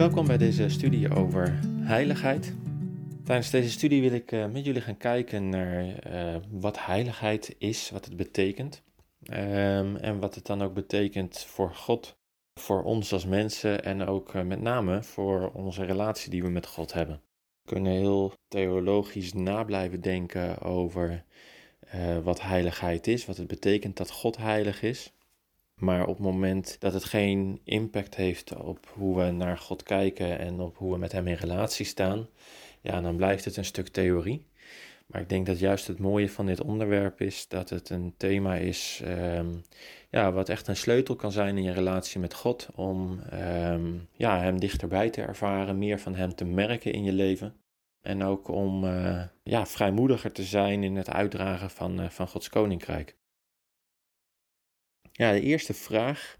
Welkom bij deze studie over heiligheid. Tijdens deze studie wil ik uh, met jullie gaan kijken naar uh, wat heiligheid is, wat het betekent. Um, en wat het dan ook betekent voor God, voor ons als mensen en ook uh, met name voor onze relatie die we met God hebben. We kunnen heel theologisch na blijven denken over wat heiligheid is, wat het betekent dat God heilig is. Maar op het moment dat het geen impact heeft op hoe we naar God kijken en op hoe we met Hem in relatie staan, ja, dan blijft het een stuk theorie. Maar ik denk dat juist het mooie van dit onderwerp is dat het een thema is um, ja, wat echt een sleutel kan zijn in je relatie met God. Om um, ja, Hem dichterbij te ervaren, meer van Hem te merken in je leven. En ook om uh, ja, vrijmoediger te zijn in het uitdragen van, uh, van Gods koninkrijk. Ja, de eerste vraag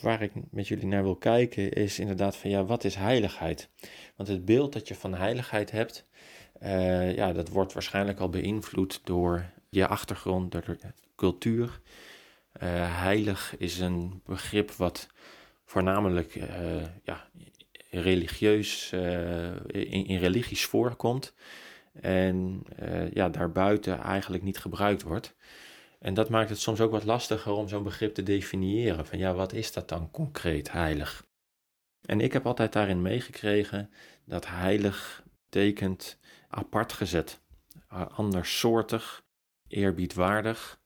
waar ik met jullie naar wil kijken is inderdaad van ja, wat is heiligheid? Want het beeld dat je van heiligheid hebt, uh, ja, dat wordt waarschijnlijk al beïnvloed door je achtergrond, door de cultuur. Uh, heilig is een begrip wat voornamelijk uh, ja, religieus, in, in, religies voorkomt en ja, daarbuiten eigenlijk niet gebruikt wordt. En dat maakt het soms ook wat lastiger om zo'n begrip te definiëren. Van ja, wat is dat dan concreet heilig? En ik heb altijd daarin meegekregen dat heilig betekent apart gezet, andersoortig, eerbiedwaardig.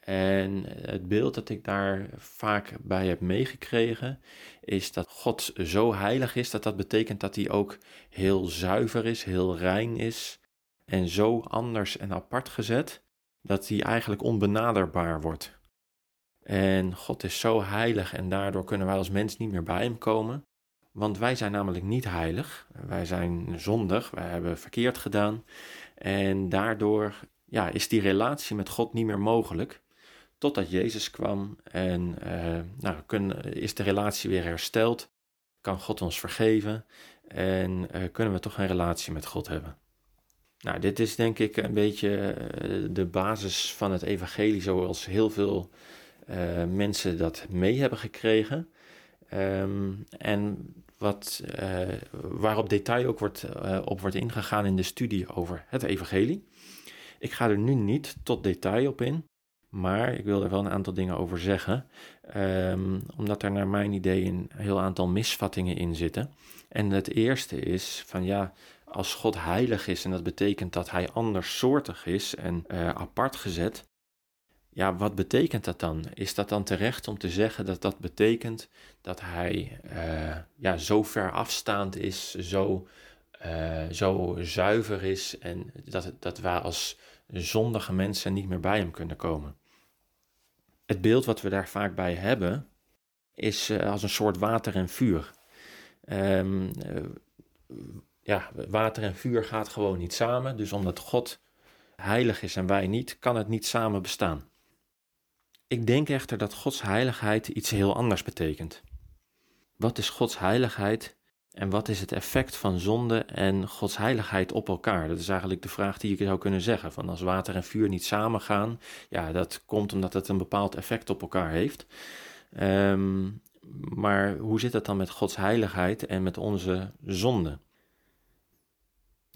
En het beeld dat ik daar vaak bij heb meegekregen, is dat God zo heilig is dat dat betekent dat hij ook heel zuiver is, heel rein is en zo anders en apart gezet dat hij eigenlijk onbenaderbaar wordt. En God is zo heilig en daardoor kunnen wij als mens niet meer bij hem komen. Want wij zijn namelijk niet heilig. Wij zijn zondig, wij hebben verkeerd gedaan. En daardoor ja, is die relatie met God niet meer mogelijk. Totdat Jezus kwam en uh, nou, kunnen, is de relatie weer hersteld. Kan God ons vergeven en uh, kunnen we toch een relatie met God hebben. Nou, dit is denk ik een beetje eh, de basis van het evangelie, zoals heel veel uh, mensen dat mee hebben gekregen. Um, en wat, uh, waarop detail ook wordt, op wordt ingegaan in de studie over het evangelie. Ik ga er nu niet tot detail op in, maar ik wil er wel een aantal dingen over zeggen, um, omdat er naar mijn idee een heel aantal misvattingen in zitten. En het eerste is van ja, als God heilig is en dat betekent dat hij andersoortig is en uh, apart gezet, ja, wat betekent dat dan? Is dat dan terecht om te zeggen dat dat betekent dat hij uh, ja, zo ver afstaand is, zo, uh, zo zuiver is en dat, dat wij als zondige mensen niet meer bij hem kunnen komen? Het beeld wat we daar vaak bij hebben is als een soort water en vuur. Um, ja, water en vuur gaat gewoon niet samen. Dus omdat God heilig is en wij niet, kan het niet samen bestaan. Ik denk echter dat Gods heiligheid iets heel anders betekent. Wat is Gods heiligheid en wat is het effect van zonde en Gods heiligheid op elkaar? Dat is eigenlijk de vraag die ik zou kunnen zeggen. Van als water en vuur niet samengaan, ja, dat komt omdat het een bepaald effect op elkaar heeft. Um, maar hoe zit het dan met Gods heiligheid en met onze zonde?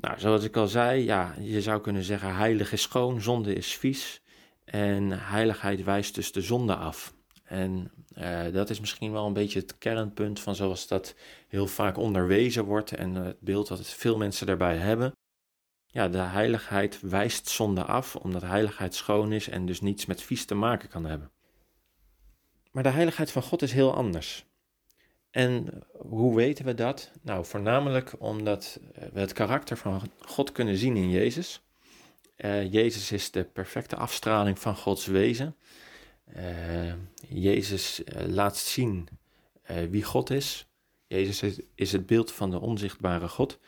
Nou, zoals ik al zei, ja, je zou kunnen zeggen heilig is schoon, zonde is vies. En heiligheid wijst dus de zonde af. En uh, dat is misschien wel een beetje het kernpunt van zoals dat heel vaak onderwezen wordt en het beeld dat veel mensen daarbij hebben. Ja, de heiligheid wijst zonde af, omdat heiligheid schoon is en dus niets met vies te maken kan hebben. Maar de heiligheid van God is heel anders. En hoe weten we dat? Nou, voornamelijk omdat we het karakter van God kunnen zien in Jezus. Uh, Jezus is de perfecte afstraling van Gods wezen. Uh, Jezus uh, laat zien wie God is. Jezus is, het beeld van de onzichtbare God.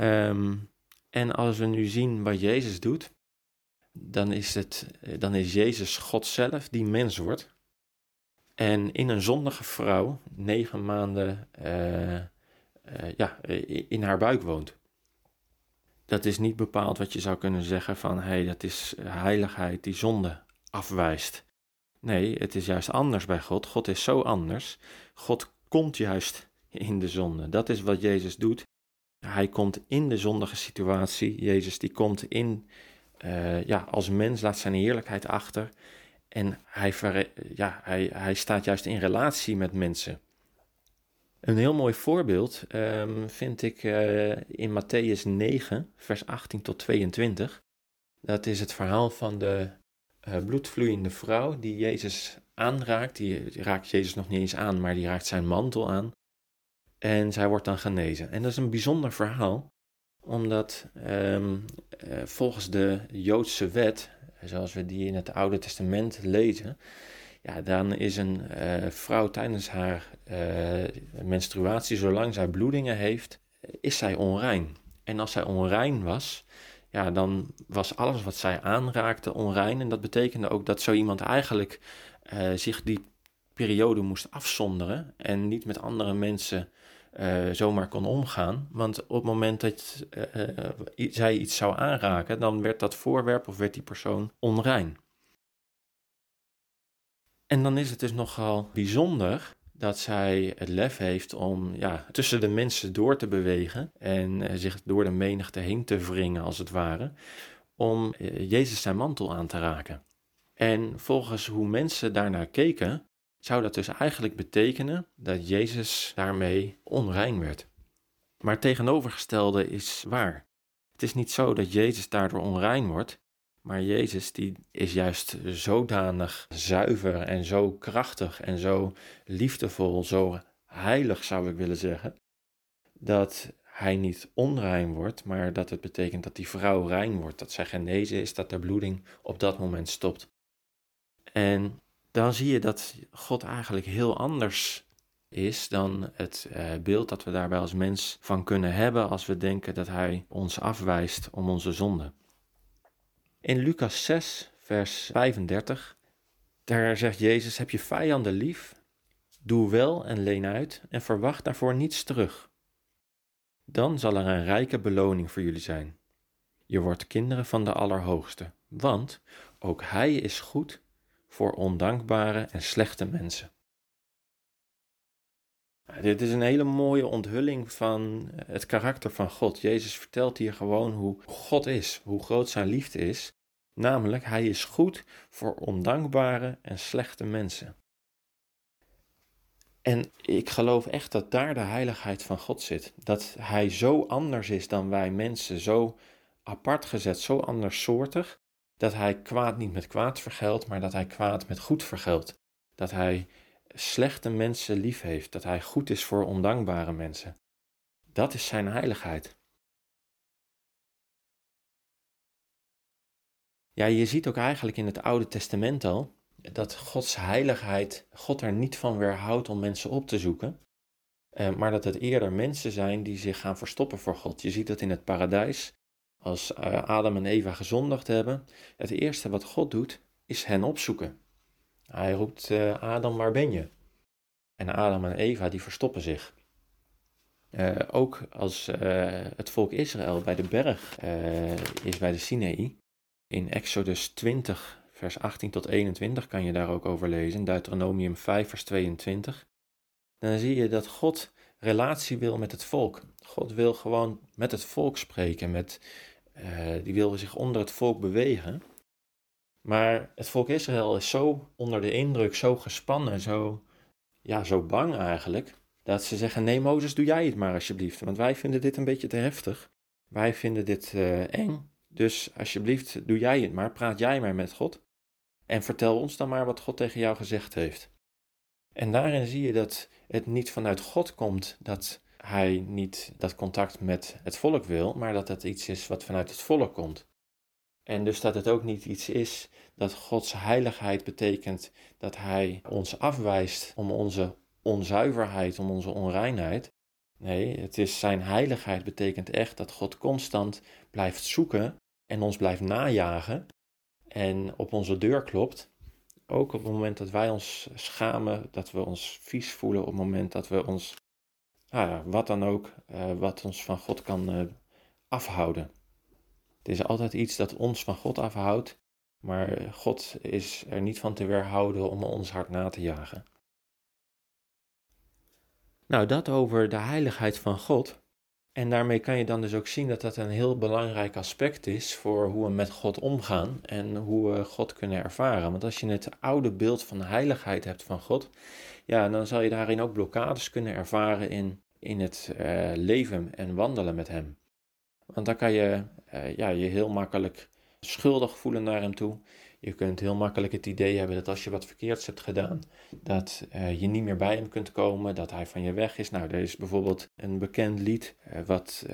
Um, en als we nu zien wat Jezus doet, dan is, het, dan is Jezus God zelf die mens wordt. En in een zondige vrouw negen maanden uh, uh, ja, in haar buik woont. Dat is niet bepaald wat je zou kunnen zeggen van hé, hey, dat is heiligheid die zonde afwijst. Nee, het is juist anders bij God. God is zo anders. God komt juist in de zonde. Dat is wat Jezus doet. Hij komt in de zondige situatie. Jezus die komt in, uh, ja, als mens, laat zijn heerlijkheid achter. En hij, ja, hij, hij staat juist in relatie met mensen. Een heel mooi voorbeeld um, vind ik uh, in Matthäus 9, vers 18 tot 22. Dat is het verhaal van de uh, bloedvloeiende vrouw die Jezus aanraakt. Die, raakt Jezus nog niet eens aan, maar die raakt zijn mantel aan. En zij wordt dan genezen. En dat is een bijzonder verhaal, omdat um, uh, volgens de Joodse wet, zoals we die in het Oude Testament lezen, ja, dan is een uh, vrouw tijdens haar uh, menstruatie, zolang zij bloedingen heeft, is zij onrein. En als zij onrein was, ja, dan was alles wat zij aanraakte onrein. En dat betekende ook dat zo iemand eigenlijk zich die periode moest afzonderen en niet met andere mensen uh, zomaar kon omgaan. Want op het moment dat uh, zij iets zou aanraken, dan werd dat voorwerp of werd die persoon onrein. En dan is het dus nogal bijzonder dat zij het lef heeft om ja, tussen de mensen door te bewegen en zich door de menigte heen te wringen, als het ware, om Jezus zijn mantel aan te raken. En volgens hoe mensen daarnaar keken, zou dat dus eigenlijk betekenen dat Jezus daarmee onrein werd. Maar tegenovergestelde is waar. Het is niet zo dat Jezus daardoor onrein wordt, maar Jezus die is juist zodanig zuiver en zo krachtig en zo liefdevol, zo heilig zou ik willen zeggen, dat hij niet onrein wordt, maar dat het betekent dat die vrouw rein wordt, dat zij genezen is, dat de bloeding op dat moment stopt. En dan zie je dat God eigenlijk heel anders is dan het uh, beeld dat we daarbij als mens van kunnen hebben als we denken dat Hij ons afwijst om onze zonde. In Lucas 6, vers 35, daar zegt Jezus: Heb je vijanden lief? Doe wel en leen uit en verwacht daarvoor niets terug. Dan zal er een rijke beloning voor jullie zijn. Je wordt kinderen van de Allerhoogste, want ook Hij is goed voor ondankbare en slechte mensen. Dit is een hele mooie onthulling van het karakter van God. Jezus vertelt hier gewoon hoe God is, hoe groot zijn liefde is. Namelijk, hij is goed voor ondankbare en slechte mensen. En ik geloof echt dat daar de heiligheid van God zit. Dat hij zo anders is dan wij mensen, zo apart gezet, zo andersoortig, dat hij kwaad niet met kwaad vergeldt, maar dat hij kwaad met goed vergeldt. Dat hij slechte mensen lief heeft, dat hij goed is voor ondankbare mensen. Dat is zijn heiligheid. Ja, je ziet ook eigenlijk in het Oude Testament al dat Gods heiligheid God er niet van weerhoudt om mensen op te zoeken, eh, maar dat het eerder mensen zijn die zich gaan verstoppen voor God. Je ziet dat in het paradijs, als uh, Adam en Eva gezondigd hebben, het eerste wat God doet, is hen opzoeken. Hij roept, uh, Adam, waar ben je? En Adam en Eva, die verstoppen zich. Uh, ook als het volk Israël bij de berg is bij de Sinaï, in Exodus 20, vers 18 tot 21 kan je daar ook over lezen, Deuteronomium 5, vers 22. Dan zie je dat God relatie wil met het volk. God wil gewoon met het volk spreken, met, uh, die wil zich onder het volk bewegen. Maar het volk Israël is zo onder de indruk, zo gespannen, zo, ja, zo bang eigenlijk, dat ze zeggen: Nee, Mozes, doe jij het maar alsjeblieft, want wij vinden dit een beetje te heftig. Wij vinden dit uh, eng. Dus alsjeblieft, doe jij het maar, praat jij maar met God. En vertel ons dan maar wat God tegen jou gezegd heeft. En daarin zie je dat het niet vanuit God komt dat hij niet dat contact met het volk wil, maar dat het iets is wat vanuit het volk komt. En dus dat het ook niet iets is dat Gods heiligheid betekent dat hij ons afwijst om onze onzuiverheid, om onze onreinheid. Nee, het is zijn heiligheid betekent echt dat God constant blijft zoeken en ons blijft najagen en op onze deur klopt. Ook op het moment dat wij ons schamen, dat we ons vies voelen, op het moment dat we ons, nou ja, wat dan ook, uh, wat ons van God kan uh, afhouden. Het is altijd iets dat ons van God afhoudt, maar God is er niet van te weerhouden om ons hart na te jagen. Nou, dat over de heiligheid van God. En daarmee kan je dan dus ook zien dat dat een heel belangrijk aspect is voor hoe we met God omgaan en hoe we God kunnen ervaren. Want als je het oude beeld van heiligheid hebt van God, ja, dan zal je daarin ook blokkades kunnen ervaren in, in het uh, leven en wandelen met Hem. Want dan kan je uh, ja, je heel makkelijk schuldig voelen naar Hem toe. Je kunt heel makkelijk het idee hebben dat als je wat verkeerds hebt gedaan, dat uh, je niet meer bij hem kunt komen, dat hij van je weg is. Nou, er is bijvoorbeeld een bekend lied wat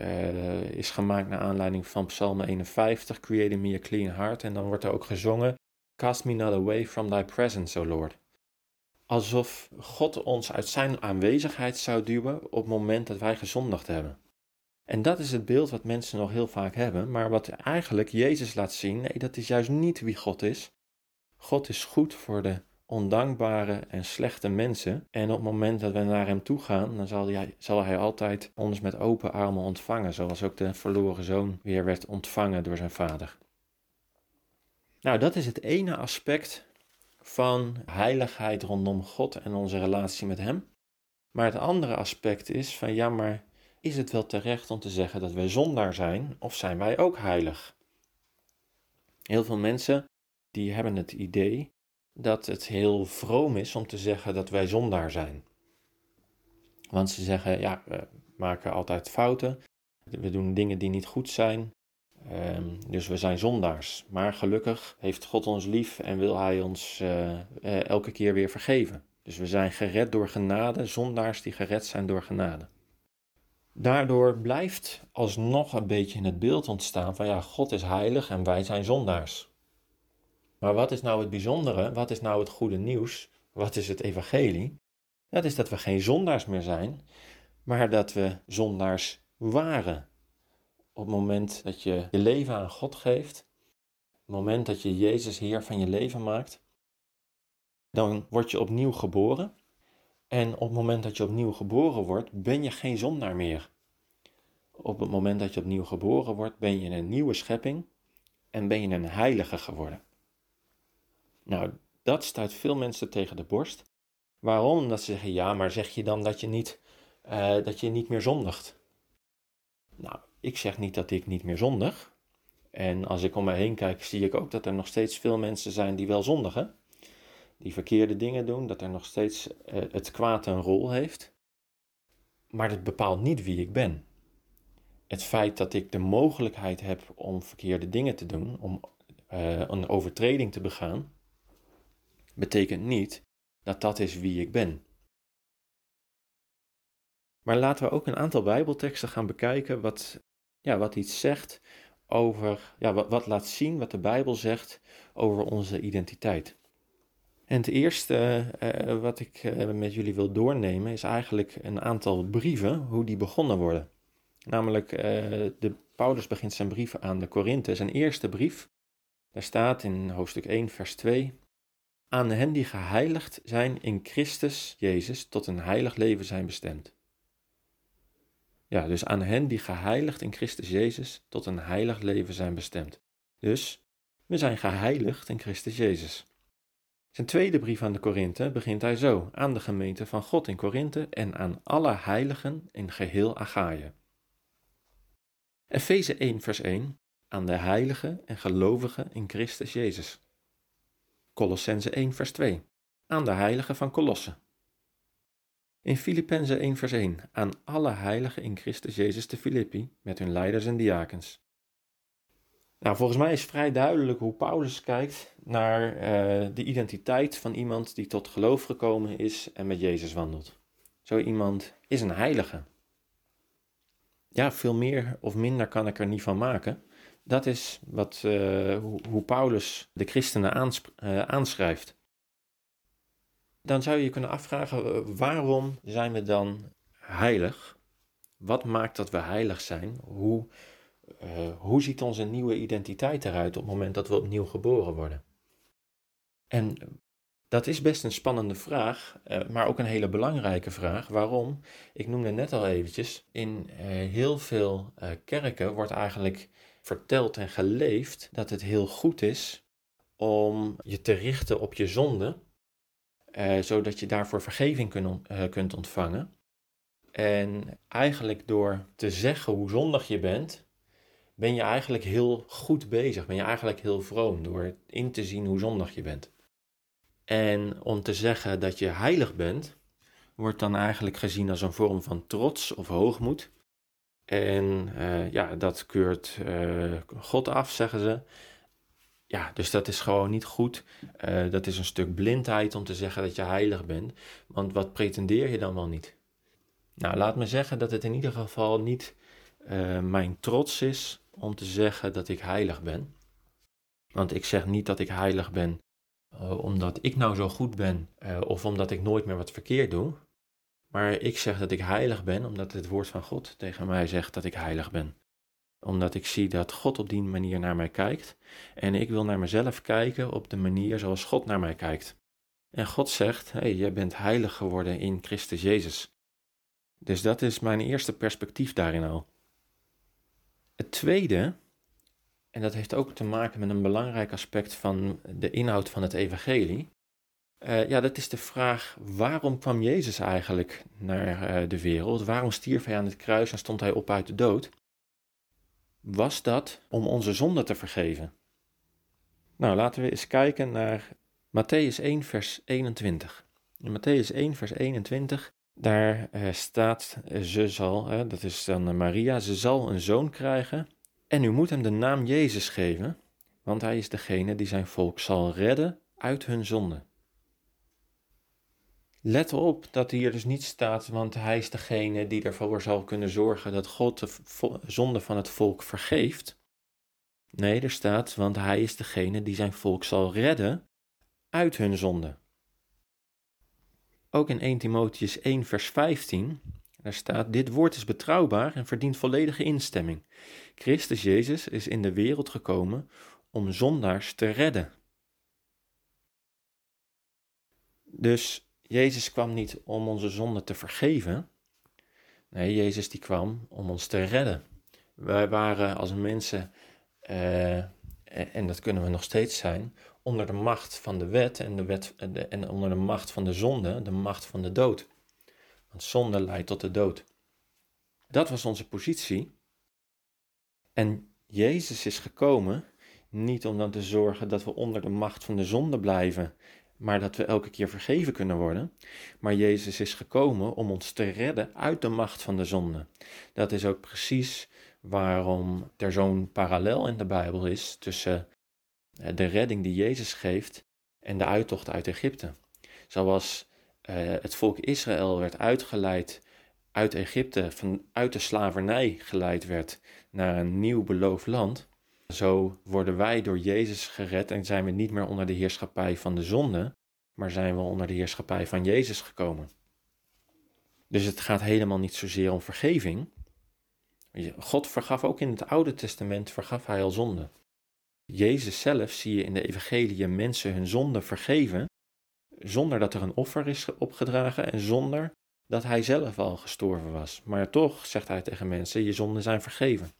is gemaakt naar aanleiding van Psalm 51, Creating Me a Clean Heart. En dan wordt er ook gezongen, Cast me not away from thy presence, O Lord. Alsof God ons uit zijn aanwezigheid zou duwen op het moment dat wij gezondigd hebben. En dat is het beeld wat mensen nog heel vaak hebben, maar wat eigenlijk Jezus laat zien, nee, dat is juist niet wie God is. God is goed voor de ondankbare en slechte mensen. En op het moment dat we naar Hem toe gaan, dan zal hij, zal hij altijd ons met open armen ontvangen, zoals ook de verloren zoon weer werd ontvangen door zijn vader. Nou, dat is het ene aspect van heiligheid rondom God en onze relatie met Hem. Maar het andere aspect is van ja, maar is het wel terecht om te zeggen dat wij zondaar zijn of zijn wij ook heilig? Heel veel mensen die hebben het idee dat het heel vroom is om te zeggen dat wij zondaar zijn. Want ze zeggen, ja, we maken altijd fouten, we doen dingen die niet goed zijn, um, dus we zijn zondaars. Maar gelukkig heeft God ons lief en wil Hij ons uh, uh, elke keer weer vergeven. Dus we zijn gered door genade, zondaars die gered zijn door genade. Daardoor blijft alsnog een beetje in het beeld ontstaan van ja, God is heilig en wij zijn zondaars. Maar wat is nou het bijzondere? Wat is nou het goede nieuws? Wat is het evangelie? Dat is dat we geen zondaars meer zijn, maar dat we zondaars waren. Op het moment dat je je leven aan God geeft, op het moment dat je Jezus Heer van je leven maakt, dan word je opnieuw geboren en op het moment dat je opnieuw geboren wordt, ben je geen zondaar meer. Op het moment dat je opnieuw geboren wordt, ben je een nieuwe schepping en ben je een heilige geworden. Nou, dat stuit veel mensen tegen de borst. Waarom? Omdat ze zeggen, ja, maar zeg je dan dat je niet, uh, dat je niet meer zondigt? Nou, ik zeg niet dat ik niet meer zondig. En als ik om me heen kijk, zie ik ook dat er nog steeds veel mensen zijn die wel zondigen die verkeerde dingen doen, dat er nog steeds uh, het kwaad een rol heeft. Maar dat bepaalt niet wie ik ben. Het feit dat ik de mogelijkheid heb om verkeerde dingen te doen, om uh, een overtreding te begaan, betekent niet dat dat is wie ik ben. Maar laten we ook een aantal Bijbelteksten gaan bekijken wat, ja, wat iets zegt over, ja, wat, laat zien wat de Bijbel zegt over onze identiteit. En het eerste uh, wat ik uh, met jullie wil doornemen is eigenlijk een aantal brieven, hoe die begonnen worden. Namelijk, uh, de, Paulus begint zijn brieven aan de Korinthe, zijn eerste brief. Daar staat in hoofdstuk 1, vers 2, aan hen die geheiligd zijn in Christus Jezus tot een heilig leven zijn bestemd. Ja, dus aan hen die geheiligd in Christus Jezus tot een heilig leven zijn bestemd. Dus we zijn geheiligd in Christus Jezus. Zijn tweede brief aan de Korinthe begint hij zo: aan de gemeente van God in Korinthe en aan alle heiligen in geheel Achaïe. Efeze 1 vers 1 aan de heiligen en gelovigen in Christus Jezus. Colossense 1 vers 2 aan de heiligen van Colosse. In Filippenzen 1 vers 1 aan alle heiligen in Christus Jezus te Filippi met hun leiders en diakens. Nou, volgens mij is vrij duidelijk hoe Paulus kijkt naar uh, de identiteit van iemand die tot geloof gekomen is en met Jezus wandelt. Zo iemand is een heilige. Ja, veel meer of minder kan ik er niet van maken. Dat is wat, uh, hoe, Paulus de christenen uh, aanschrijft. Dan zou je je kunnen afvragen, waarom zijn we dan heilig? Wat maakt dat we heilig zijn? Hoe uh, hoe ziet onze nieuwe identiteit eruit op het moment dat we opnieuw geboren worden? En dat is best een spannende vraag, uh, maar ook een hele belangrijke vraag. Waarom? Ik noemde net al eventjes, in heel veel kerken wordt eigenlijk verteld en geleefd dat het heel goed is om je te richten op je zonde, zodat je daarvoor vergeving kun, kunt ontvangen. En eigenlijk door te zeggen hoe zondig je bent, ben je eigenlijk heel goed bezig. Ben je eigenlijk heel vroom door in te zien hoe zondig je bent. En om te zeggen dat je heilig bent, wordt dan eigenlijk gezien als een vorm van trots of hoogmoed. En uh, ja, dat keurt God af, zeggen ze. Ja, dus dat is gewoon niet goed. Uh, dat is een stuk blindheid om te zeggen dat je heilig bent. Want wat pretendeer je dan wel niet? Nou, laat me zeggen dat het in ieder geval niet mijn trots is om te zeggen dat ik heilig ben. Want ik zeg niet dat ik heilig ben omdat ik nou zo goed ben of omdat ik nooit meer wat verkeerd doe. Maar ik zeg dat ik heilig ben omdat het woord van God tegen mij zegt dat ik heilig ben. Omdat ik zie dat God op die manier naar mij kijkt. En ik wil naar mezelf kijken op de manier zoals God naar mij kijkt. En God zegt: hey, jij bent heilig geworden in Christus Jezus. Dus dat is mijn eerste perspectief daarin al. Het tweede, en dat heeft ook te maken met een belangrijk aspect van de inhoud van het Evangelie, uh, ja, dat is de vraag: waarom kwam Jezus eigenlijk naar uh, de wereld? Waarom stierf hij aan het kruis en stond hij op uit de dood? Was dat om onze zonde te vergeven? Nou, laten we eens kijken naar Matthäus 1, vers 21. In Matthäus 1, vers 21, daar uh, staat: Ze zal, dat is dan Maria, ze zal een zoon krijgen. En u moet hem de naam Jezus geven, want hij is degene die zijn volk zal redden uit hun zonde. Let op dat hier dus niet staat, want hij is degene die ervoor zal kunnen zorgen dat God de zonde van het volk vergeeft. Nee, er staat, want hij is degene die zijn volk zal redden uit hun zonde. Ook in 1 Timotheus 1, vers 15, daar staat: Dit woord is betrouwbaar en verdient volledige instemming. Christus Jezus is in de wereld gekomen om zondaars te redden. Dus Jezus kwam niet om onze zonde te vergeven. Nee, Jezus die kwam om ons te redden. Wij waren als mensen, uh, en dat kunnen we nog steeds zijn, onder de macht van de wet en, de wet, en onder de macht van de zonde, de macht van de dood. Want zonde leidt tot de dood. Dat was onze positie. En Jezus is gekomen niet om dan te zorgen dat we onder de macht van de zonde blijven maar dat we elke keer vergeven kunnen worden. Maar Jezus is gekomen om ons te redden uit de macht van de zonde. Dat is ook precies waarom er zo'n parallel in de Bijbel is tussen eh, de redding die Jezus geeft en de uittocht uit Egypte. Zoals uh, het volk Israël werd uitgeleid uit Egypte, van, uit de slavernij geleid werd naar een nieuw beloofd land, zo worden wij door Jezus gered en zijn we niet meer onder de heerschappij van de zonde, maar zijn we onder de heerschappij van Jezus gekomen. Dus het gaat helemaal niet zozeer om vergeving. God vergaf ook in het Oude Testament, vergaf hij al zonde. Jezus zelf zie je in de evangelie mensen hun zonde vergeven, zonder dat er een offer is opgedragen en zonder dat hij zelf al gestorven was. Maar toch zegt hij tegen mensen, je zonden zijn vergeven.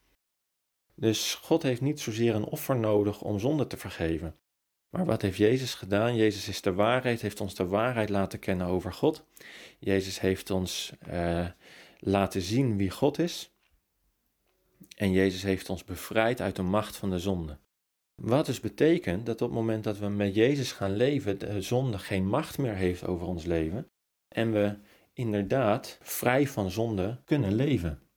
Dus God heeft niet zozeer een offer nodig om zonde te vergeven. Maar wat heeft Jezus gedaan? Jezus is de waarheid, heeft ons de waarheid laten kennen over God. Jezus heeft ons uh, laten zien wie God is. En Jezus heeft ons bevrijd uit de macht van de zonde. Wat dus betekent dat op het moment dat we met Jezus gaan leven, de zonde geen macht meer heeft over ons leven. En we inderdaad vrij van zonde kunnen leven.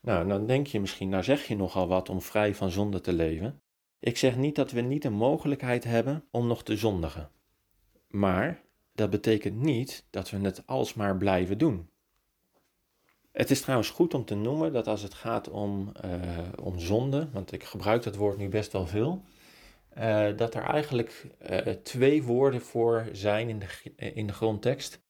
Nou, dan denk je misschien, nou zeg je nogal wat om vrij van zonde te leven. Ik zeg niet dat we niet de mogelijkheid hebben om nog te zondigen. Maar dat betekent niet dat we het alsmaar blijven doen. Het is trouwens goed om te noemen dat als het gaat om, uh, om zonde, want ik gebruik dat woord nu best wel veel, uh, dat er eigenlijk uh, twee woorden voor zijn in de, in de grondtekst.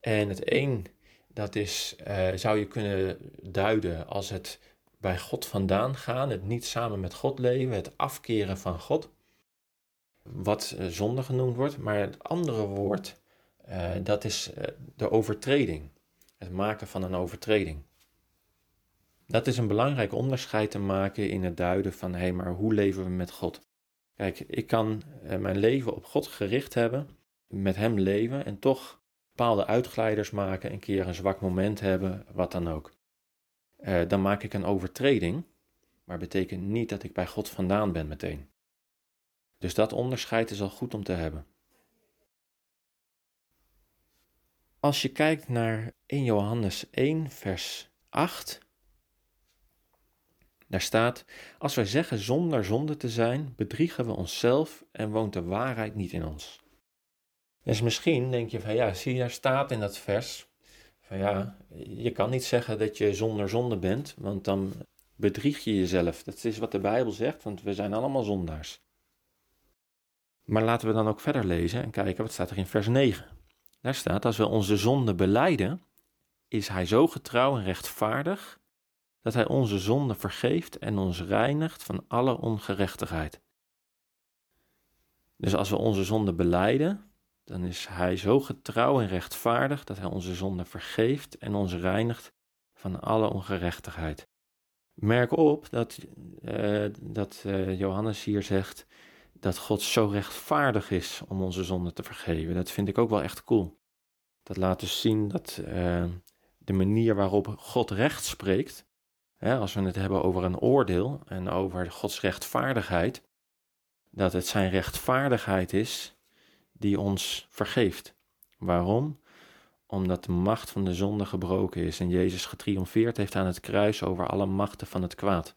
En het een dat is, uh, zou je kunnen duiden als het bij God vandaan gaan, het niet samen met God leven, het afkeren van God, wat uh, zonde genoemd wordt. Maar het andere woord, uh, dat is de overtreding, het maken van een overtreding. Dat is een belangrijk onderscheid te maken in het duiden van, hé, hey, maar hoe leven we met God? Kijk, ik kan mijn leven op God gericht hebben, met Hem leven en toch bepaalde uitglijders maken, een keer een zwak moment hebben, wat dan ook. Uh, dan maak ik een overtreding, maar betekent niet dat ik bij God vandaan ben meteen. Dus dat onderscheid is al goed om te hebben. Als je kijkt naar 1 Johannes 1, vers 8, daar staat: Als wij zeggen zonder zonde te zijn, bedriegen we onszelf en woont de waarheid niet in ons. Dus misschien denk je van ja, zie je daar staat in dat vers van ja, je kan niet zeggen dat je zonder zonde bent, want dan bedrieg je jezelf. Dat is wat de Bijbel zegt, want we zijn allemaal zondaars. Maar laten we dan ook verder lezen en kijken wat staat er in vers 9. Daar staat, als we onze zonde beleiden, is Hij zo getrouw en rechtvaardig dat Hij onze zonde vergeeft en ons reinigt van alle ongerechtigheid. Dus als we onze zonde beleiden, dan is Hij zo getrouw en rechtvaardig dat Hij onze zonde vergeeft en ons reinigt van alle ongerechtigheid. Merk op dat, uh, dat uh, Johannes hier zegt dat God zo rechtvaardig is om onze zonde te vergeven. Dat vind ik ook wel echt cool. Dat laat dus zien dat uh, de manier waarop God recht spreekt, hè, als we het hebben over een oordeel en over Gods rechtvaardigheid, dat het zijn rechtvaardigheid is die ons vergeeft. Waarom? Omdat de macht van de zonde gebroken is en Jezus getriomfeerd heeft aan het kruis over alle machten van het kwaad.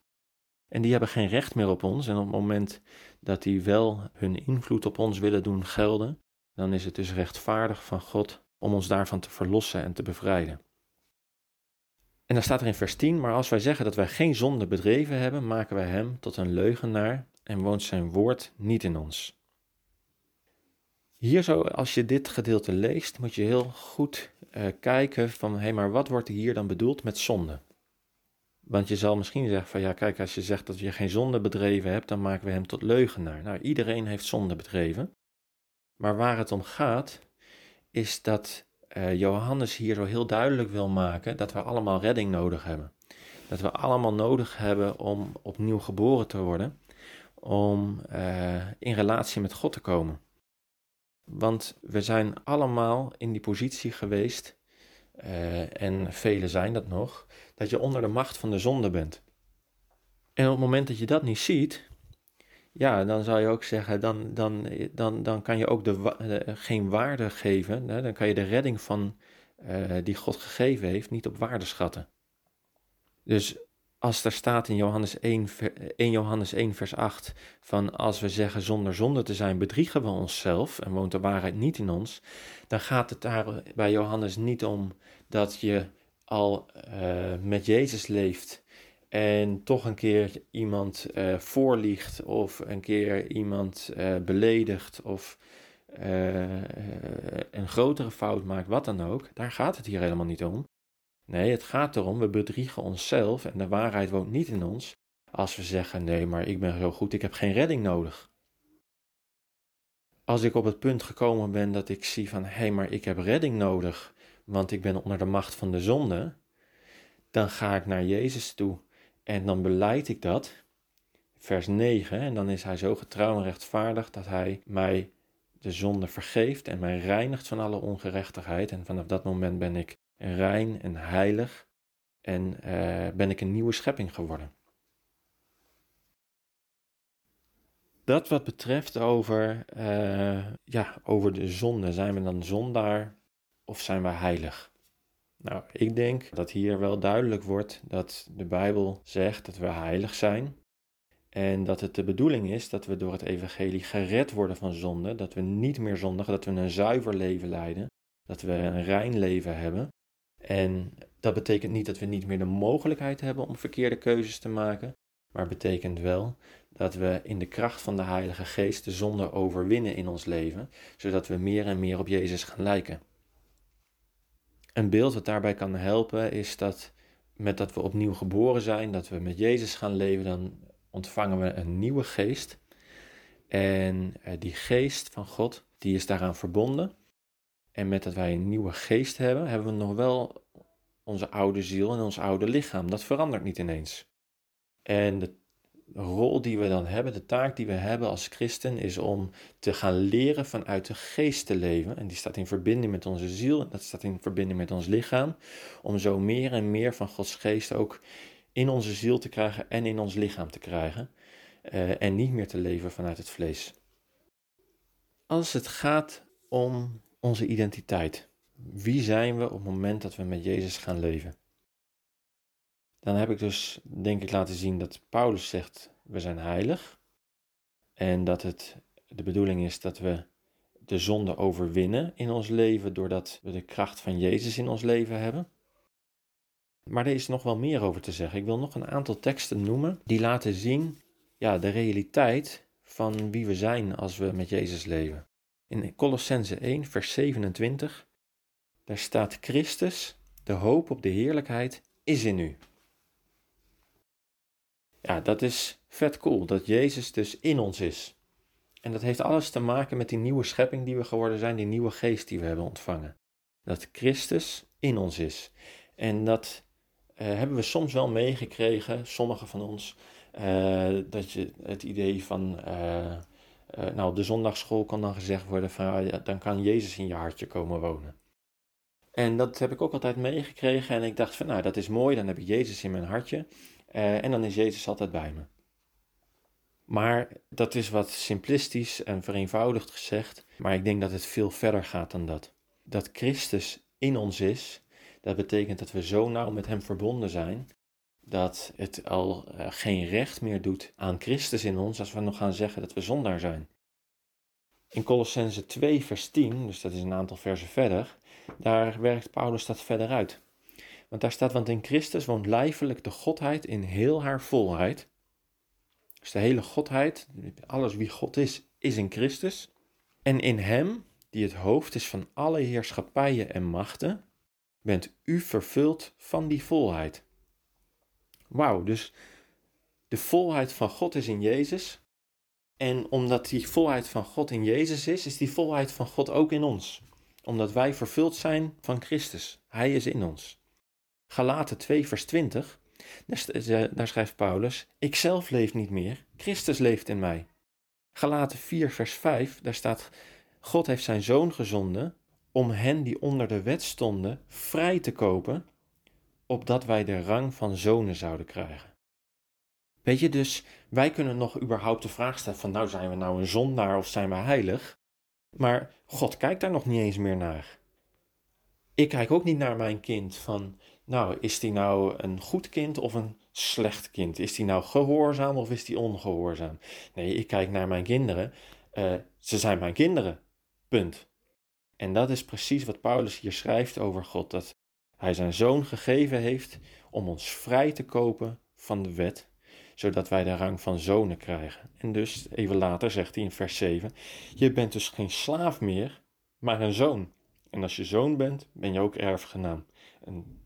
En die hebben geen recht meer op ons. En op het moment dat die wel hun invloed op ons willen doen gelden, dan is het dus rechtvaardig van God om ons daarvan te verlossen en te bevrijden. En dan staat er in vers 10, maar als wij zeggen dat wij geen zonde bedreven hebben, maken wij hem tot een leugenaar en woont zijn woord niet in ons. Hier zo, als je dit gedeelte leest, moet je heel goed uh, kijken van, hé, hey, maar wat wordt hier dan bedoeld met zonde? Want je zal misschien zeggen van, ja, kijk, als je zegt dat je geen zonde bedreven hebt, dan maken we hem tot leugenaar. Nou, iedereen heeft zonde bedreven. Maar waar het om gaat, is dat uh, Johannes hier zo heel duidelijk wil maken dat we allemaal redding nodig hebben. Dat we allemaal nodig hebben om opnieuw geboren te worden, om uh, in relatie met God te komen. Want we zijn allemaal in die positie geweest, uh, en velen zijn dat nog, dat je onder de macht van de zonde bent. En op het moment dat je dat niet ziet, ja, dan zou je ook zeggen, dan, dan, dan, dan kan je ook de, geen waarde geven, hè? dan kan je de redding van, uh, die God gegeven heeft niet op waarde schatten. Dus als er staat in Johannes 1, 1 Johannes 1 vers 8 van als we zeggen zonder zonde te zijn bedriegen we onszelf en woont de waarheid niet in ons, dan gaat het daar bij Johannes niet om dat je al uh, met Jezus leeft en toch een keer iemand uh, voorliegt of een keer iemand beledigt of een grotere fout maakt, wat dan ook, daar gaat het hier helemaal niet om. Nee, het gaat erom, we bedriegen onszelf en de waarheid woont niet in ons als we zeggen, nee, maar ik ben zo goed, ik heb geen redding nodig. Als ik op het punt gekomen ben dat ik zie van, hé, hey, maar ik heb redding nodig, want ik ben onder de macht van de zonde, dan ga ik naar Jezus toe en dan beleid ik dat. Vers 9, en dan is hij zo getrouw en rechtvaardig dat hij mij de zonde vergeeft en mij reinigt van alle ongerechtigheid. En vanaf dat moment ben ik rein en heilig en uh, ben ik een nieuwe schepping geworden. Dat wat betreft over, uh, ja, over de zonde, zijn we dan zondaar of zijn we heilig? Nou, ik denk dat hier wel duidelijk wordt dat de Bijbel zegt dat we heilig zijn. En dat het de bedoeling is dat we door het evangelie gered worden van zonde, dat we niet meer zondigen, dat we een zuiver leven leiden, dat we een rein leven hebben. En dat betekent niet dat we niet meer de mogelijkheid hebben om verkeerde keuzes te maken, maar betekent wel dat we in de kracht van de Heilige Geest de zonde overwinnen in ons leven, zodat we meer en meer op Jezus gaan lijken. Een beeld wat daarbij kan helpen is dat met dat we opnieuw geboren zijn, dat we met Jezus gaan leven, dan ontvangen we een nieuwe geest. En eh, die geest van God, die is daaraan verbonden. En met dat wij een nieuwe geest hebben, hebben we nog wel onze oude ziel en ons oude lichaam. Dat verandert niet ineens. En de rol die we dan hebben, de taak die we hebben als christen, is om te gaan leren vanuit de geest te leven. En die staat in verbinding met onze ziel en dat staat in verbinding met ons lichaam. Om zo meer en meer van Gods geest ook in onze ziel te krijgen en in ons lichaam te krijgen. Uh, en niet meer te leven vanuit het vlees. Als het gaat om onze identiteit. Wie zijn we op het moment dat we met Jezus gaan leven? Dan heb ik dus, denk ik, laten zien dat Paulus zegt: we zijn heilig. En dat het de bedoeling is dat we de zonde overwinnen in ons leven doordat we de kracht van Jezus in ons leven hebben. Maar er is nog wel meer over te zeggen. Ik wil nog een aantal teksten noemen die laten zien ja, de realiteit van wie we zijn als we met Jezus leven. In Colossense 1, vers 27, daar staat Christus, de hoop op de heerlijkheid, is in u. Ja, dat is vet cool, dat Jezus dus in ons is. En dat heeft alles te maken met die nieuwe schepping die we geworden zijn, die nieuwe geest die we hebben ontvangen. Dat Christus in ons is. En dat uh, hebben we soms wel meegekregen, sommigen van ons, uh, dat je het idee van, uh, nou, op de zondagschool kan dan gezegd worden van, ah, ja, dan kan Jezus in je hartje komen wonen. En dat heb ik ook altijd meegekregen en ik dacht van, nou, dat is mooi, dan heb ik Jezus in mijn hartje. Uh, en dan is Jezus altijd bij me. Maar dat is wat simplistisch en vereenvoudigd gezegd. Maar ik denk dat het veel verder gaat dan dat. Dat Christus in ons is, dat betekent dat we zo nauw met Hem verbonden zijn. Dat het al uh, geen recht meer doet aan Christus in ons als we nog gaan zeggen dat we zondaar zijn. In Colossense 2, vers 10, dus dat is een aantal versen verder, daar werkt Paulus dat verder uit. Want daar staat, want in Christus woont lijfelijk de Godheid in heel haar volheid. Dus de hele Godheid, alles wie God is, is in Christus. En in Hem, die het hoofd is van alle heerschappijen en machten, bent u vervuld van die volheid. Wauw, dus de volheid van God is in Jezus. En omdat die volheid van God in Jezus is, is die volheid van God ook in ons. Omdat wij vervuld zijn van Christus. Hij is in ons. Galaten 2, vers 20, daar schrijft Paulus: Ik zelf leef niet meer, Christus leeft in mij. Galaten 4, vers 5, daar staat: God heeft zijn zoon gezonden om hen die onder de wet stonden vrij te kopen, opdat wij de rang van zonen zouden krijgen. Weet je, dus wij kunnen nog überhaupt de vraag stellen van nou zijn we nou een zondaar of zijn we heilig? Maar God kijkt daar nog niet eens meer naar. Ik kijk ook niet naar mijn kind van nou, is die nou een goed kind of een slecht kind? Is die nou gehoorzaam of is die ongehoorzaam? Nee, ik kijk naar mijn kinderen. Uh, ze zijn mijn kinderen. Punt. En dat is precies wat Paulus hier schrijft over God: dat hij zijn zoon gegeven heeft om ons vrij te kopen van de wet, zodat wij de rang van zonen krijgen. En dus, even later zegt hij in vers 7: Je bent dus geen slaaf meer, maar een zoon. En als je zoon bent, ben je ook erfgenaam. En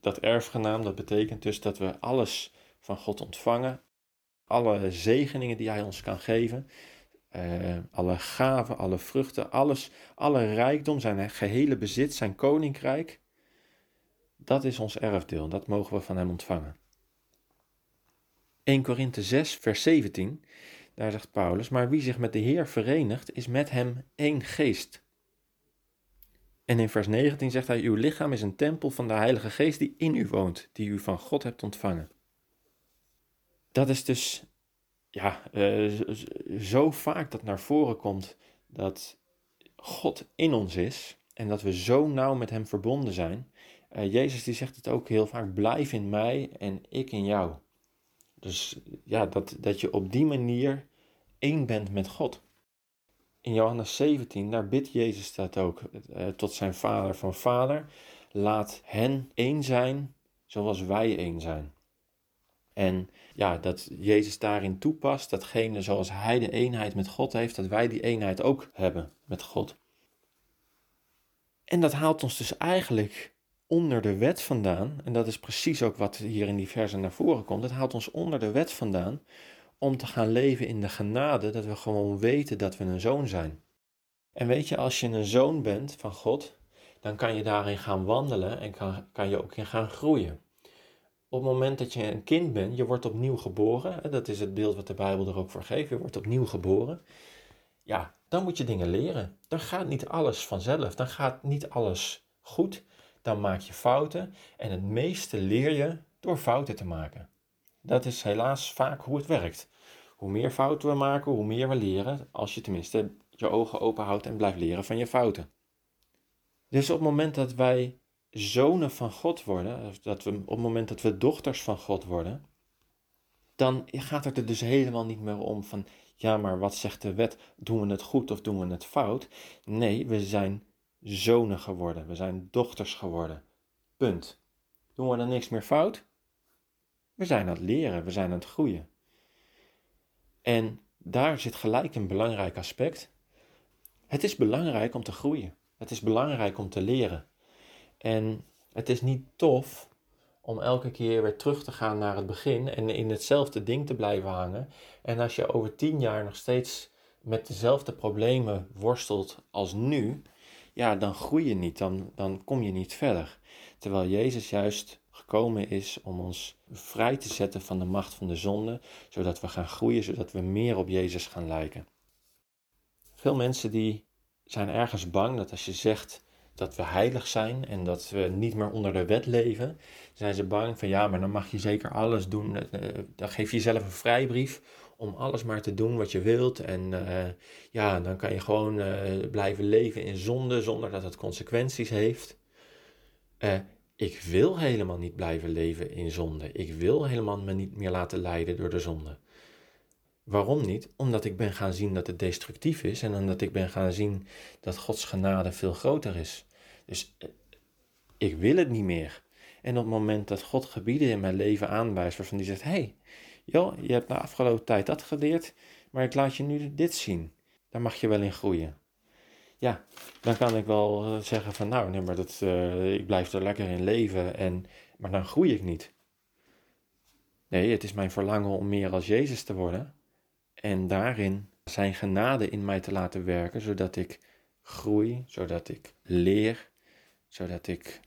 dat erfgenaam, dat betekent dus dat we alles van God ontvangen, alle zegeningen die Hij ons kan geven, uh, alle gaven, alle vruchten, alles, alle rijkdom, zijn gehele bezit, zijn koninkrijk, dat is ons erfdeel, dat mogen we van Hem ontvangen. 1 Korinthe 6, vers 17, daar zegt Paulus, maar wie zich met de Heer verenigt, is met Hem één geest. En in vers 19 zegt hij: Uw lichaam is een tempel van de Heilige Geest die in u woont, die u van God hebt ontvangen. Dat is dus ja, uh, zo vaak dat naar voren komt dat God in ons is en dat we zo nauw met Hem verbonden zijn. Uh, Jezus die zegt het ook heel vaak: blijf in mij en ik in jou. Dus ja, dat, dat je op die manier één bent met God in Johannes 17, daar bidt Jezus dat ook uh, tot zijn vader van vader, laat hen één zijn zoals wij één zijn. En ja, dat Jezus daarin toepast, datgene zoals hij de eenheid met God heeft, dat wij die eenheid ook hebben met God. En dat haalt ons dus eigenlijk onder de wet vandaan, en dat is precies ook wat hier in die versen naar voren komt, het haalt ons onder de wet vandaan, om te gaan leven in de genade, dat we gewoon weten dat we een zoon zijn. En weet je, als je een zoon bent van God, dan kan je daarin gaan wandelen en kan, kan je ook in gaan groeien. op het moment dat je een kind bent, je wordt opnieuw geboren. Dat is het beeld wat de Bijbel er ook voor geeft. Je wordt opnieuw geboren. Ja, dan moet je dingen leren. Dan gaat niet alles vanzelf. Dan gaat niet alles goed. Dan maak je fouten. En het meeste leer je door fouten te maken. Dat is helaas vaak hoe het werkt. Hoe meer fouten we maken, hoe meer we leren. Als je tenminste je ogen open houdt en blijft leren van je fouten. Dus op het moment dat wij zonen van God worden, dat we, op het moment dat we dochters van God worden, dan gaat het er dus helemaal niet meer om van, ja, maar wat zegt de wet? Doen we het goed of doen we het fout? Nee, we zijn zonen geworden, we zijn dochters geworden. Punt. Doen we dan niks meer fout? We zijn aan het leren, we zijn aan het groeien. En daar zit gelijk een belangrijk aspect. Het is belangrijk om te groeien. Het is belangrijk om te leren. En het is niet tof om elke keer weer terug te gaan naar het begin en in hetzelfde ding te blijven hangen. En als je over tien jaar nog steeds met dezelfde problemen worstelt als nu, ja, dan groei je niet, dan, dan kom je niet verder. Terwijl Jezus juist gekomen is om ons vrij te zetten van de macht van de zonde, zodat we gaan groeien, zodat we meer op Jezus gaan lijken. Veel mensen die zijn ergens bang dat als je zegt dat we heilig zijn en dat we niet meer onder de wet leven, zijn ze bang van ja, maar dan mag je zeker alles doen. Eh, eh, dan geef je jezelf een vrijbrief om alles maar te doen wat je wilt. En uh, ja, dan kan je gewoon blijven leven in zonde zonder dat het consequenties heeft. ik wil helemaal niet blijven leven in zonde. Ik wil helemaal me niet meer laten leiden door de zonde. Waarom niet? Omdat ik ben gaan zien dat het destructief is en omdat ik ben gaan zien dat Gods genade veel groter is. Dus eh, ik wil het niet meer. En op het moment dat God gebieden in mijn leven aanwijst waarvan die zegt: hey, joh, je hebt de afgelopen tijd dat geleerd, maar ik laat je nu dit zien. Daar mag je wel in groeien. Ja, dan kan ik wel eh, zeggen van nou, nee, maar dat, uh, ik blijf er lekker in leven, en, maar dan groei ik niet. Nee, het is mijn verlangen om meer als Jezus te worden en daarin zijn genade in mij te laten werken, zodat ik groei, zodat ik leer, zodat ik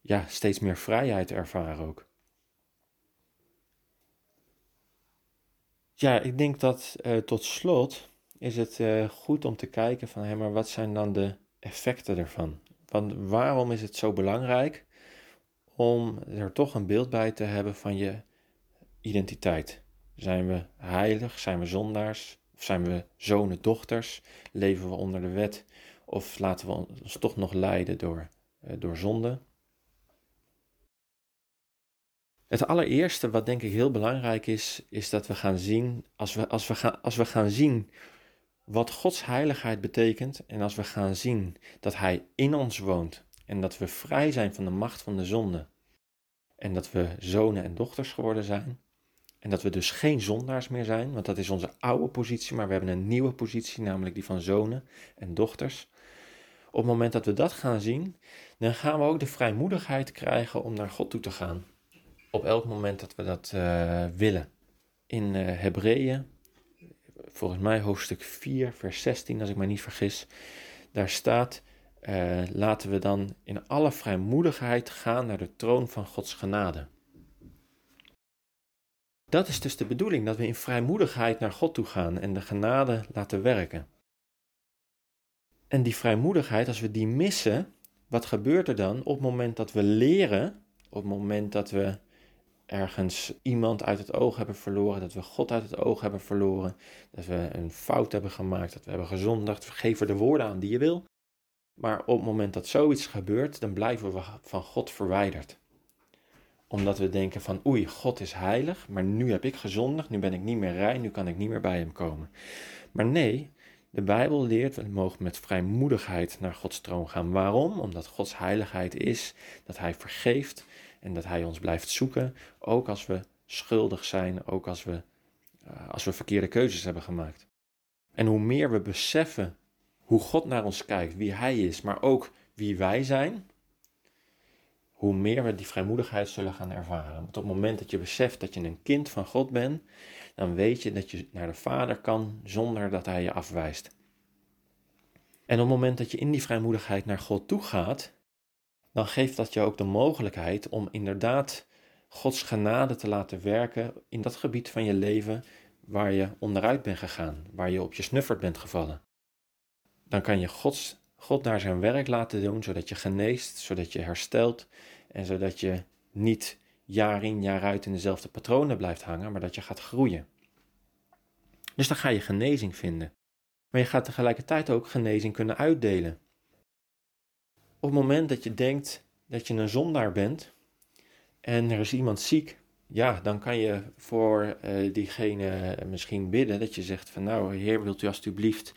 ja, steeds meer vrijheid ervaar ook. Ja, ik denk dat uh, tot slot is het uh, goed om te kijken van, hé, maar wat zijn dan de effecten ervan? Want waarom is het zo belangrijk om er toch een beeld bij te hebben van je identiteit? Zijn we heilig? Zijn we zondaars? Of zijn we zonen, dochters? Leven we onder de wet? Of laten we ons toch nog leiden door, door zonde? Het allereerste wat denk ik heel belangrijk is, is dat we gaan zien, als we, als we, gaan, als we gaan zien wat Gods heiligheid betekent en als we gaan zien dat Hij in ons woont en dat we vrij zijn van de macht van de zonde en dat we zonen en dochters geworden zijn, en dat we dus geen zondaars meer zijn, want dat is onze oude positie, maar we hebben een nieuwe positie, namelijk die van zonen en dochters. Op het moment dat we dat gaan zien, dan gaan we ook de vrijmoedigheid krijgen om naar God toe te gaan. Op elk moment dat we dat uh, willen. In uh, Hebreeën, volgens mij hoofdstuk 4, vers 16, als ik me niet vergis, daar staat: uh, laten we dan in alle vrijmoedigheid gaan naar de troon van Gods genade. Dat is dus de bedoeling, dat we in vrijmoedigheid naar God toe gaan en de genade laten werken. En die vrijmoedigheid, als we die missen, wat gebeurt er dan op het moment dat we leren, op het moment dat we ergens iemand uit het oog hebben verloren, dat we God uit het oog hebben verloren, dat we een fout hebben gemaakt, dat we hebben gezondigd, geef er de woorden aan die je wil. Maar op het moment dat zoiets gebeurt, dan blijven we van God verwijderd omdat we denken van oei, God is heilig, maar nu heb ik gezondigd, nu ben ik niet meer rein, nu kan ik niet meer bij hem komen. Maar nee, de Bijbel leert, we mogen met vrijmoedigheid naar Gods troon gaan. Waarom? Omdat Gods heiligheid is dat Hij vergeeft en dat Hij ons blijft zoeken, ook als we schuldig zijn, ook als we, uh, als we verkeerde keuzes hebben gemaakt. En hoe meer we beseffen hoe God naar ons kijkt, wie Hij is, maar ook wie wij zijn, hoe meer we die vrijmoedigheid zullen gaan ervaren. Want op het moment dat je beseft dat je een kind van God bent, dan weet je dat je naar de Vader kan zonder dat Hij je afwijst. En op het moment dat je in die vrijmoedigheid naar God toe gaat, dan geeft dat je ook de mogelijkheid om inderdaad Gods genade te laten werken in dat gebied van je leven waar je onderuit bent gegaan, waar je op je snuffert bent gevallen. Dan kan je Gods, God daar zijn werk laten doen, zodat je geneest, zodat je herstelt en zodat je niet jaar in jaar uit in dezelfde patronen blijft hangen, maar dat je gaat groeien. Dus dan ga je genezing vinden. Maar je gaat tegelijkertijd ook genezing kunnen uitdelen. Op het moment dat je denkt dat je een zondaar bent en er is iemand ziek, ja, dan kan je voor uh, diegene misschien bidden dat je zegt van nou, Heer, wilt u alstublieft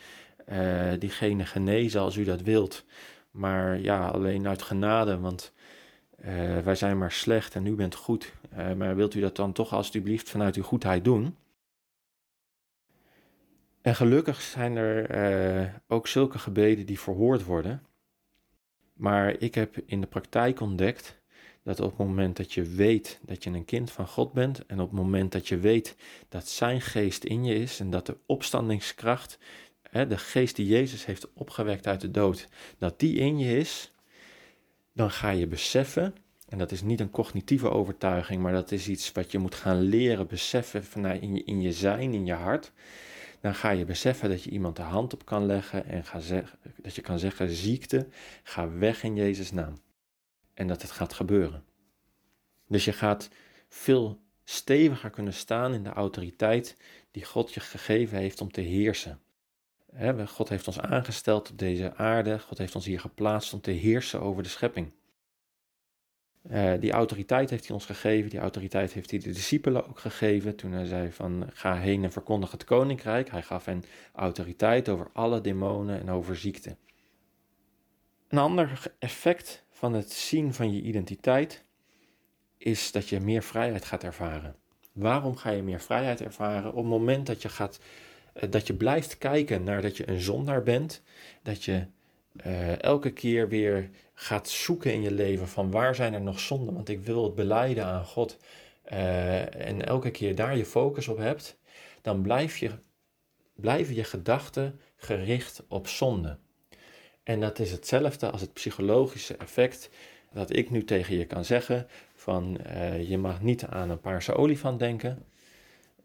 uh, diegene genezen als u dat wilt. Maar ja, alleen uit genade, want uh, wij zijn maar slecht en u bent goed. maar wilt u dat dan toch alstublieft vanuit uw goedheid doen? En gelukkig zijn er ook zulke gebeden die verhoord worden. Maar ik heb in de praktijk ontdekt dat op het moment dat je weet dat je een kind van God bent en op het moment dat je weet dat Zijn geest in je is en dat de opstandingskracht, de geest die Jezus heeft opgewekt uit de dood, dat die in je is, dan ga je beseffen, en dat is niet een cognitieve overtuiging, maar dat is iets wat je moet gaan leren beseffen vanuit in je, in je zijn, in je hart, dan ga je beseffen dat je iemand de hand op kan leggen en ga zeggen, dat je kan zeggen: ziekte, ga weg in Jezus' naam. En dat het gaat gebeuren. Dus je gaat veel steviger kunnen staan in de autoriteit die God je gegeven heeft om te heersen. God heeft ons aangesteld op deze aarde, God heeft ons hier geplaatst om te heersen over de schepping. Uh, die autoriteit heeft hij ons gegeven, die autoriteit heeft hij de discipelen ook gegeven toen hij zei van ga heen en verkondig het koninkrijk. Hij gaf hen autoriteit over alle demonen en over ziekte. Een ander effect van het zien van je identiteit is dat je meer vrijheid gaat ervaren. Waarom ga je meer vrijheid ervaren? Op het moment dat je, gaat, eh, dat je blijft kijken naar dat je een zondaar bent, dat je uh, elke keer weer gaat zoeken in je leven van waar zijn er nog zonden, want ik wil het beleiden aan God. Uh, en elke keer daar je focus op hebt, dan blijf je, blijven je gedachten gericht op zonde. En dat is hetzelfde als het psychologische effect dat ik nu tegen je kan zeggen van je mag niet aan een paarse olifant denken,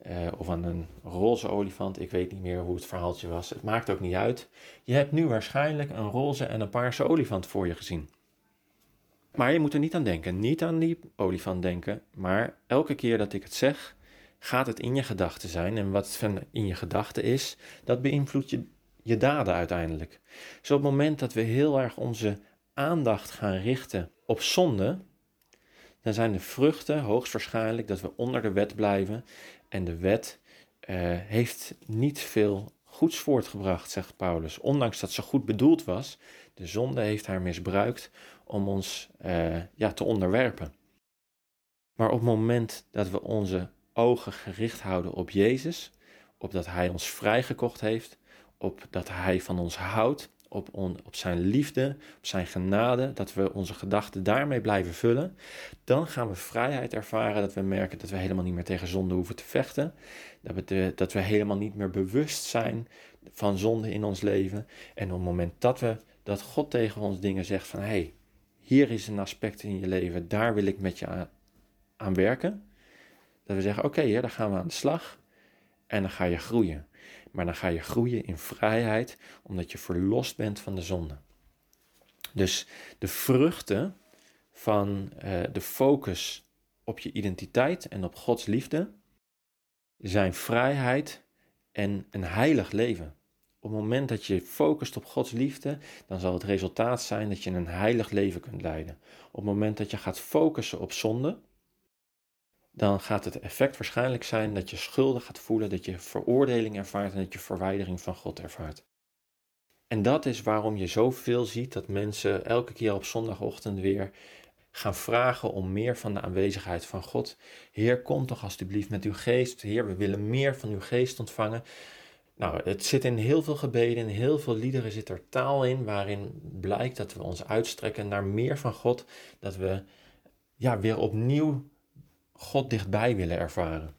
uh, of aan een roze olifant. Ik weet niet meer hoe het verhaaltje was. Het maakt ook niet uit. Je hebt nu waarschijnlijk een roze en een paarse olifant voor je gezien. Maar je moet er niet aan denken. Niet aan die olifant denken. Maar elke keer dat ik het zeg, gaat het in je gedachten zijn. En wat in je gedachten is, dat beïnvloedt je, je daden uiteindelijk. Dus op het moment dat we heel erg onze aandacht gaan richten op zonde, dan zijn de vruchten hoogstwaarschijnlijk dat we onder de wet blijven. En de wet uh, heeft niet veel goeds voortgebracht, zegt Paulus. Ondanks dat ze goed bedoeld was, de zonde heeft haar misbruikt om ons uh, ja, te onderwerpen. Maar op het moment dat we onze ogen gericht houden op Jezus, op dat Hij ons vrijgekocht heeft, op dat Hij van ons houdt, op, op zijn liefde, op zijn genade, dat we onze gedachten daarmee blijven vullen, dan gaan we vrijheid ervaren, dat we merken dat we helemaal niet meer tegen zonde hoeven te vechten, dat we, dat we helemaal niet meer bewust zijn van zonde in ons leven. En op het moment dat, we, dat God tegen ons dingen zegt van, hé, hey, hier is een aspect in je leven, daar wil ik met je aan, aan werken, dat we zeggen, oké, okay, daar gaan we aan de slag en dan ga je groeien. Maar dan ga je groeien in vrijheid, omdat je verlost bent van de zonde. Dus de vruchten van uh, de focus op je identiteit en op Gods liefde zijn vrijheid en een heilig leven. Op het moment dat je focust op Gods liefde, dan zal het resultaat zijn dat je een heilig leven kunt leiden. Op het moment dat je gaat focussen op zonde, dan gaat het effect waarschijnlijk zijn dat je schulden gaat voelen, dat je veroordeling ervaart en dat je verwijdering van God ervaart. En dat is waarom je zoveel ziet dat mensen elke keer op zondagochtend weer gaan vragen om meer van de aanwezigheid van God. Heer, kom toch alstublieft met uw geest. Heer, we willen meer van uw geest ontvangen. Nou, het zit in heel veel gebeden, in heel veel liederen zit er taal in waarin blijkt dat we ons uitstrekken naar meer van God. Dat we ja, weer opnieuw God dichtbij willen ervaren.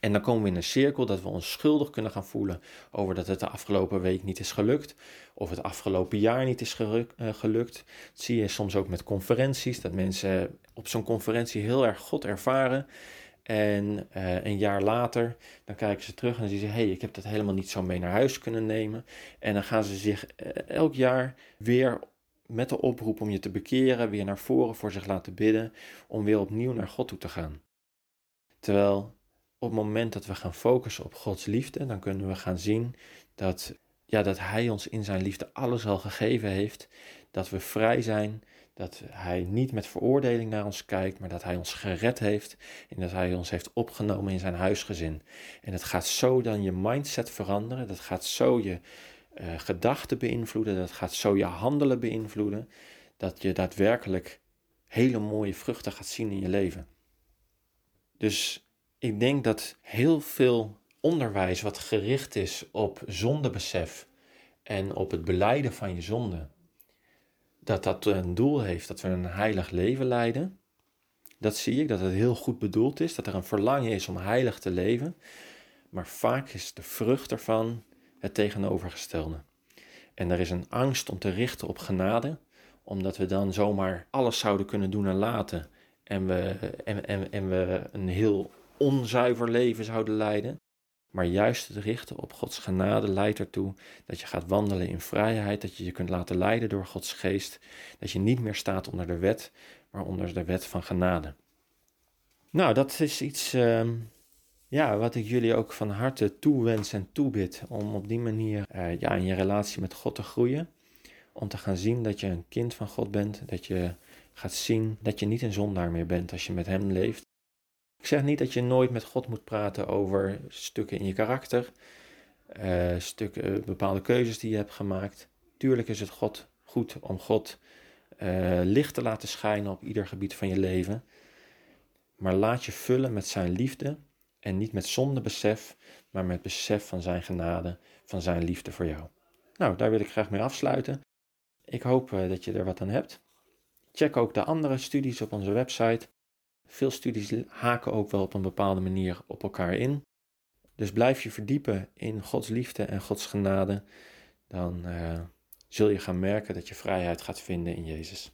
En dan komen we in een cirkel dat we ons schuldig kunnen gaan voelen over dat het de afgelopen week niet is gelukt. Of het afgelopen jaar niet is eh, gelukt. Dat zie je soms ook met conferenties. Dat mensen op zo'n conferentie heel erg God ervaren. En uh, een jaar later, dan kijken ze terug en ze: hé, hey, ik heb dat helemaal niet zo mee naar huis kunnen nemen. En dan gaan ze zich uh, elk jaar weer met de oproep om je te bekeren, weer naar voren voor zich laten bidden, om weer opnieuw naar God toe te gaan. Terwijl op het moment dat we gaan focussen op Gods liefde, dan kunnen we gaan zien dat, ja, dat Hij ons in Zijn liefde alles al gegeven heeft. Dat we vrij zijn, dat Hij niet met veroordeling naar ons kijkt, maar dat Hij ons gered heeft en dat Hij ons heeft opgenomen in Zijn huisgezin. En het gaat zo dan je mindset veranderen, dat gaat zo je uh, gedachten beïnvloeden, dat gaat zo je handelen beïnvloeden, dat je daadwerkelijk hele mooie vruchten gaat zien in je leven. Dus ik denk dat heel veel onderwijs wat gericht is op zondebesef en op het beleiden van je zonde, dat dat een doel heeft dat we een heilig leven leiden. Dat zie ik, dat het heel goed bedoeld is, dat er een verlangen is om heilig te leven. Maar vaak is de vrucht ervan het tegenovergestelde. En er is een angst om te richten op genade, omdat we dan zomaar alles zouden kunnen doen en laten. En we, en, en, en we een heel onzuiver leven zouden leiden. Maar juist het richten op Gods genade leidt ertoe dat je gaat wandelen in vrijheid, dat je je kunt laten leiden door Gods geest, dat je niet meer staat onder de wet, maar onder de wet van genade. Nou, dat is iets uh, ja, wat ik jullie ook van harte toewens en toebid, om op die manier uh, ja, in je relatie met God te groeien. Om te gaan zien dat je een kind van God bent, dat je gaat zien dat je niet een zondaar meer bent als je met Hem leeft. Ik zeg niet dat je nooit met God moet praten over stukken in je karakter, uh, stukken, bepaalde keuzes die je hebt gemaakt. Tuurlijk is het God goed om God licht te laten schijnen op ieder gebied van je leven. Maar laat je vullen met zijn liefde en niet met zondebesef, maar met besef van zijn genade, van zijn liefde voor jou. Nou, daar wil ik graag mee afsluiten. Ik hoop uh, dat je er wat aan hebt. Check ook de andere studies op onze website. Veel studies haken ook wel op een bepaalde manier op elkaar in. Dus blijf je verdiepen in Gods liefde en Gods genade. Dan uh, zul je gaan merken dat je vrijheid gaat vinden in Jezus.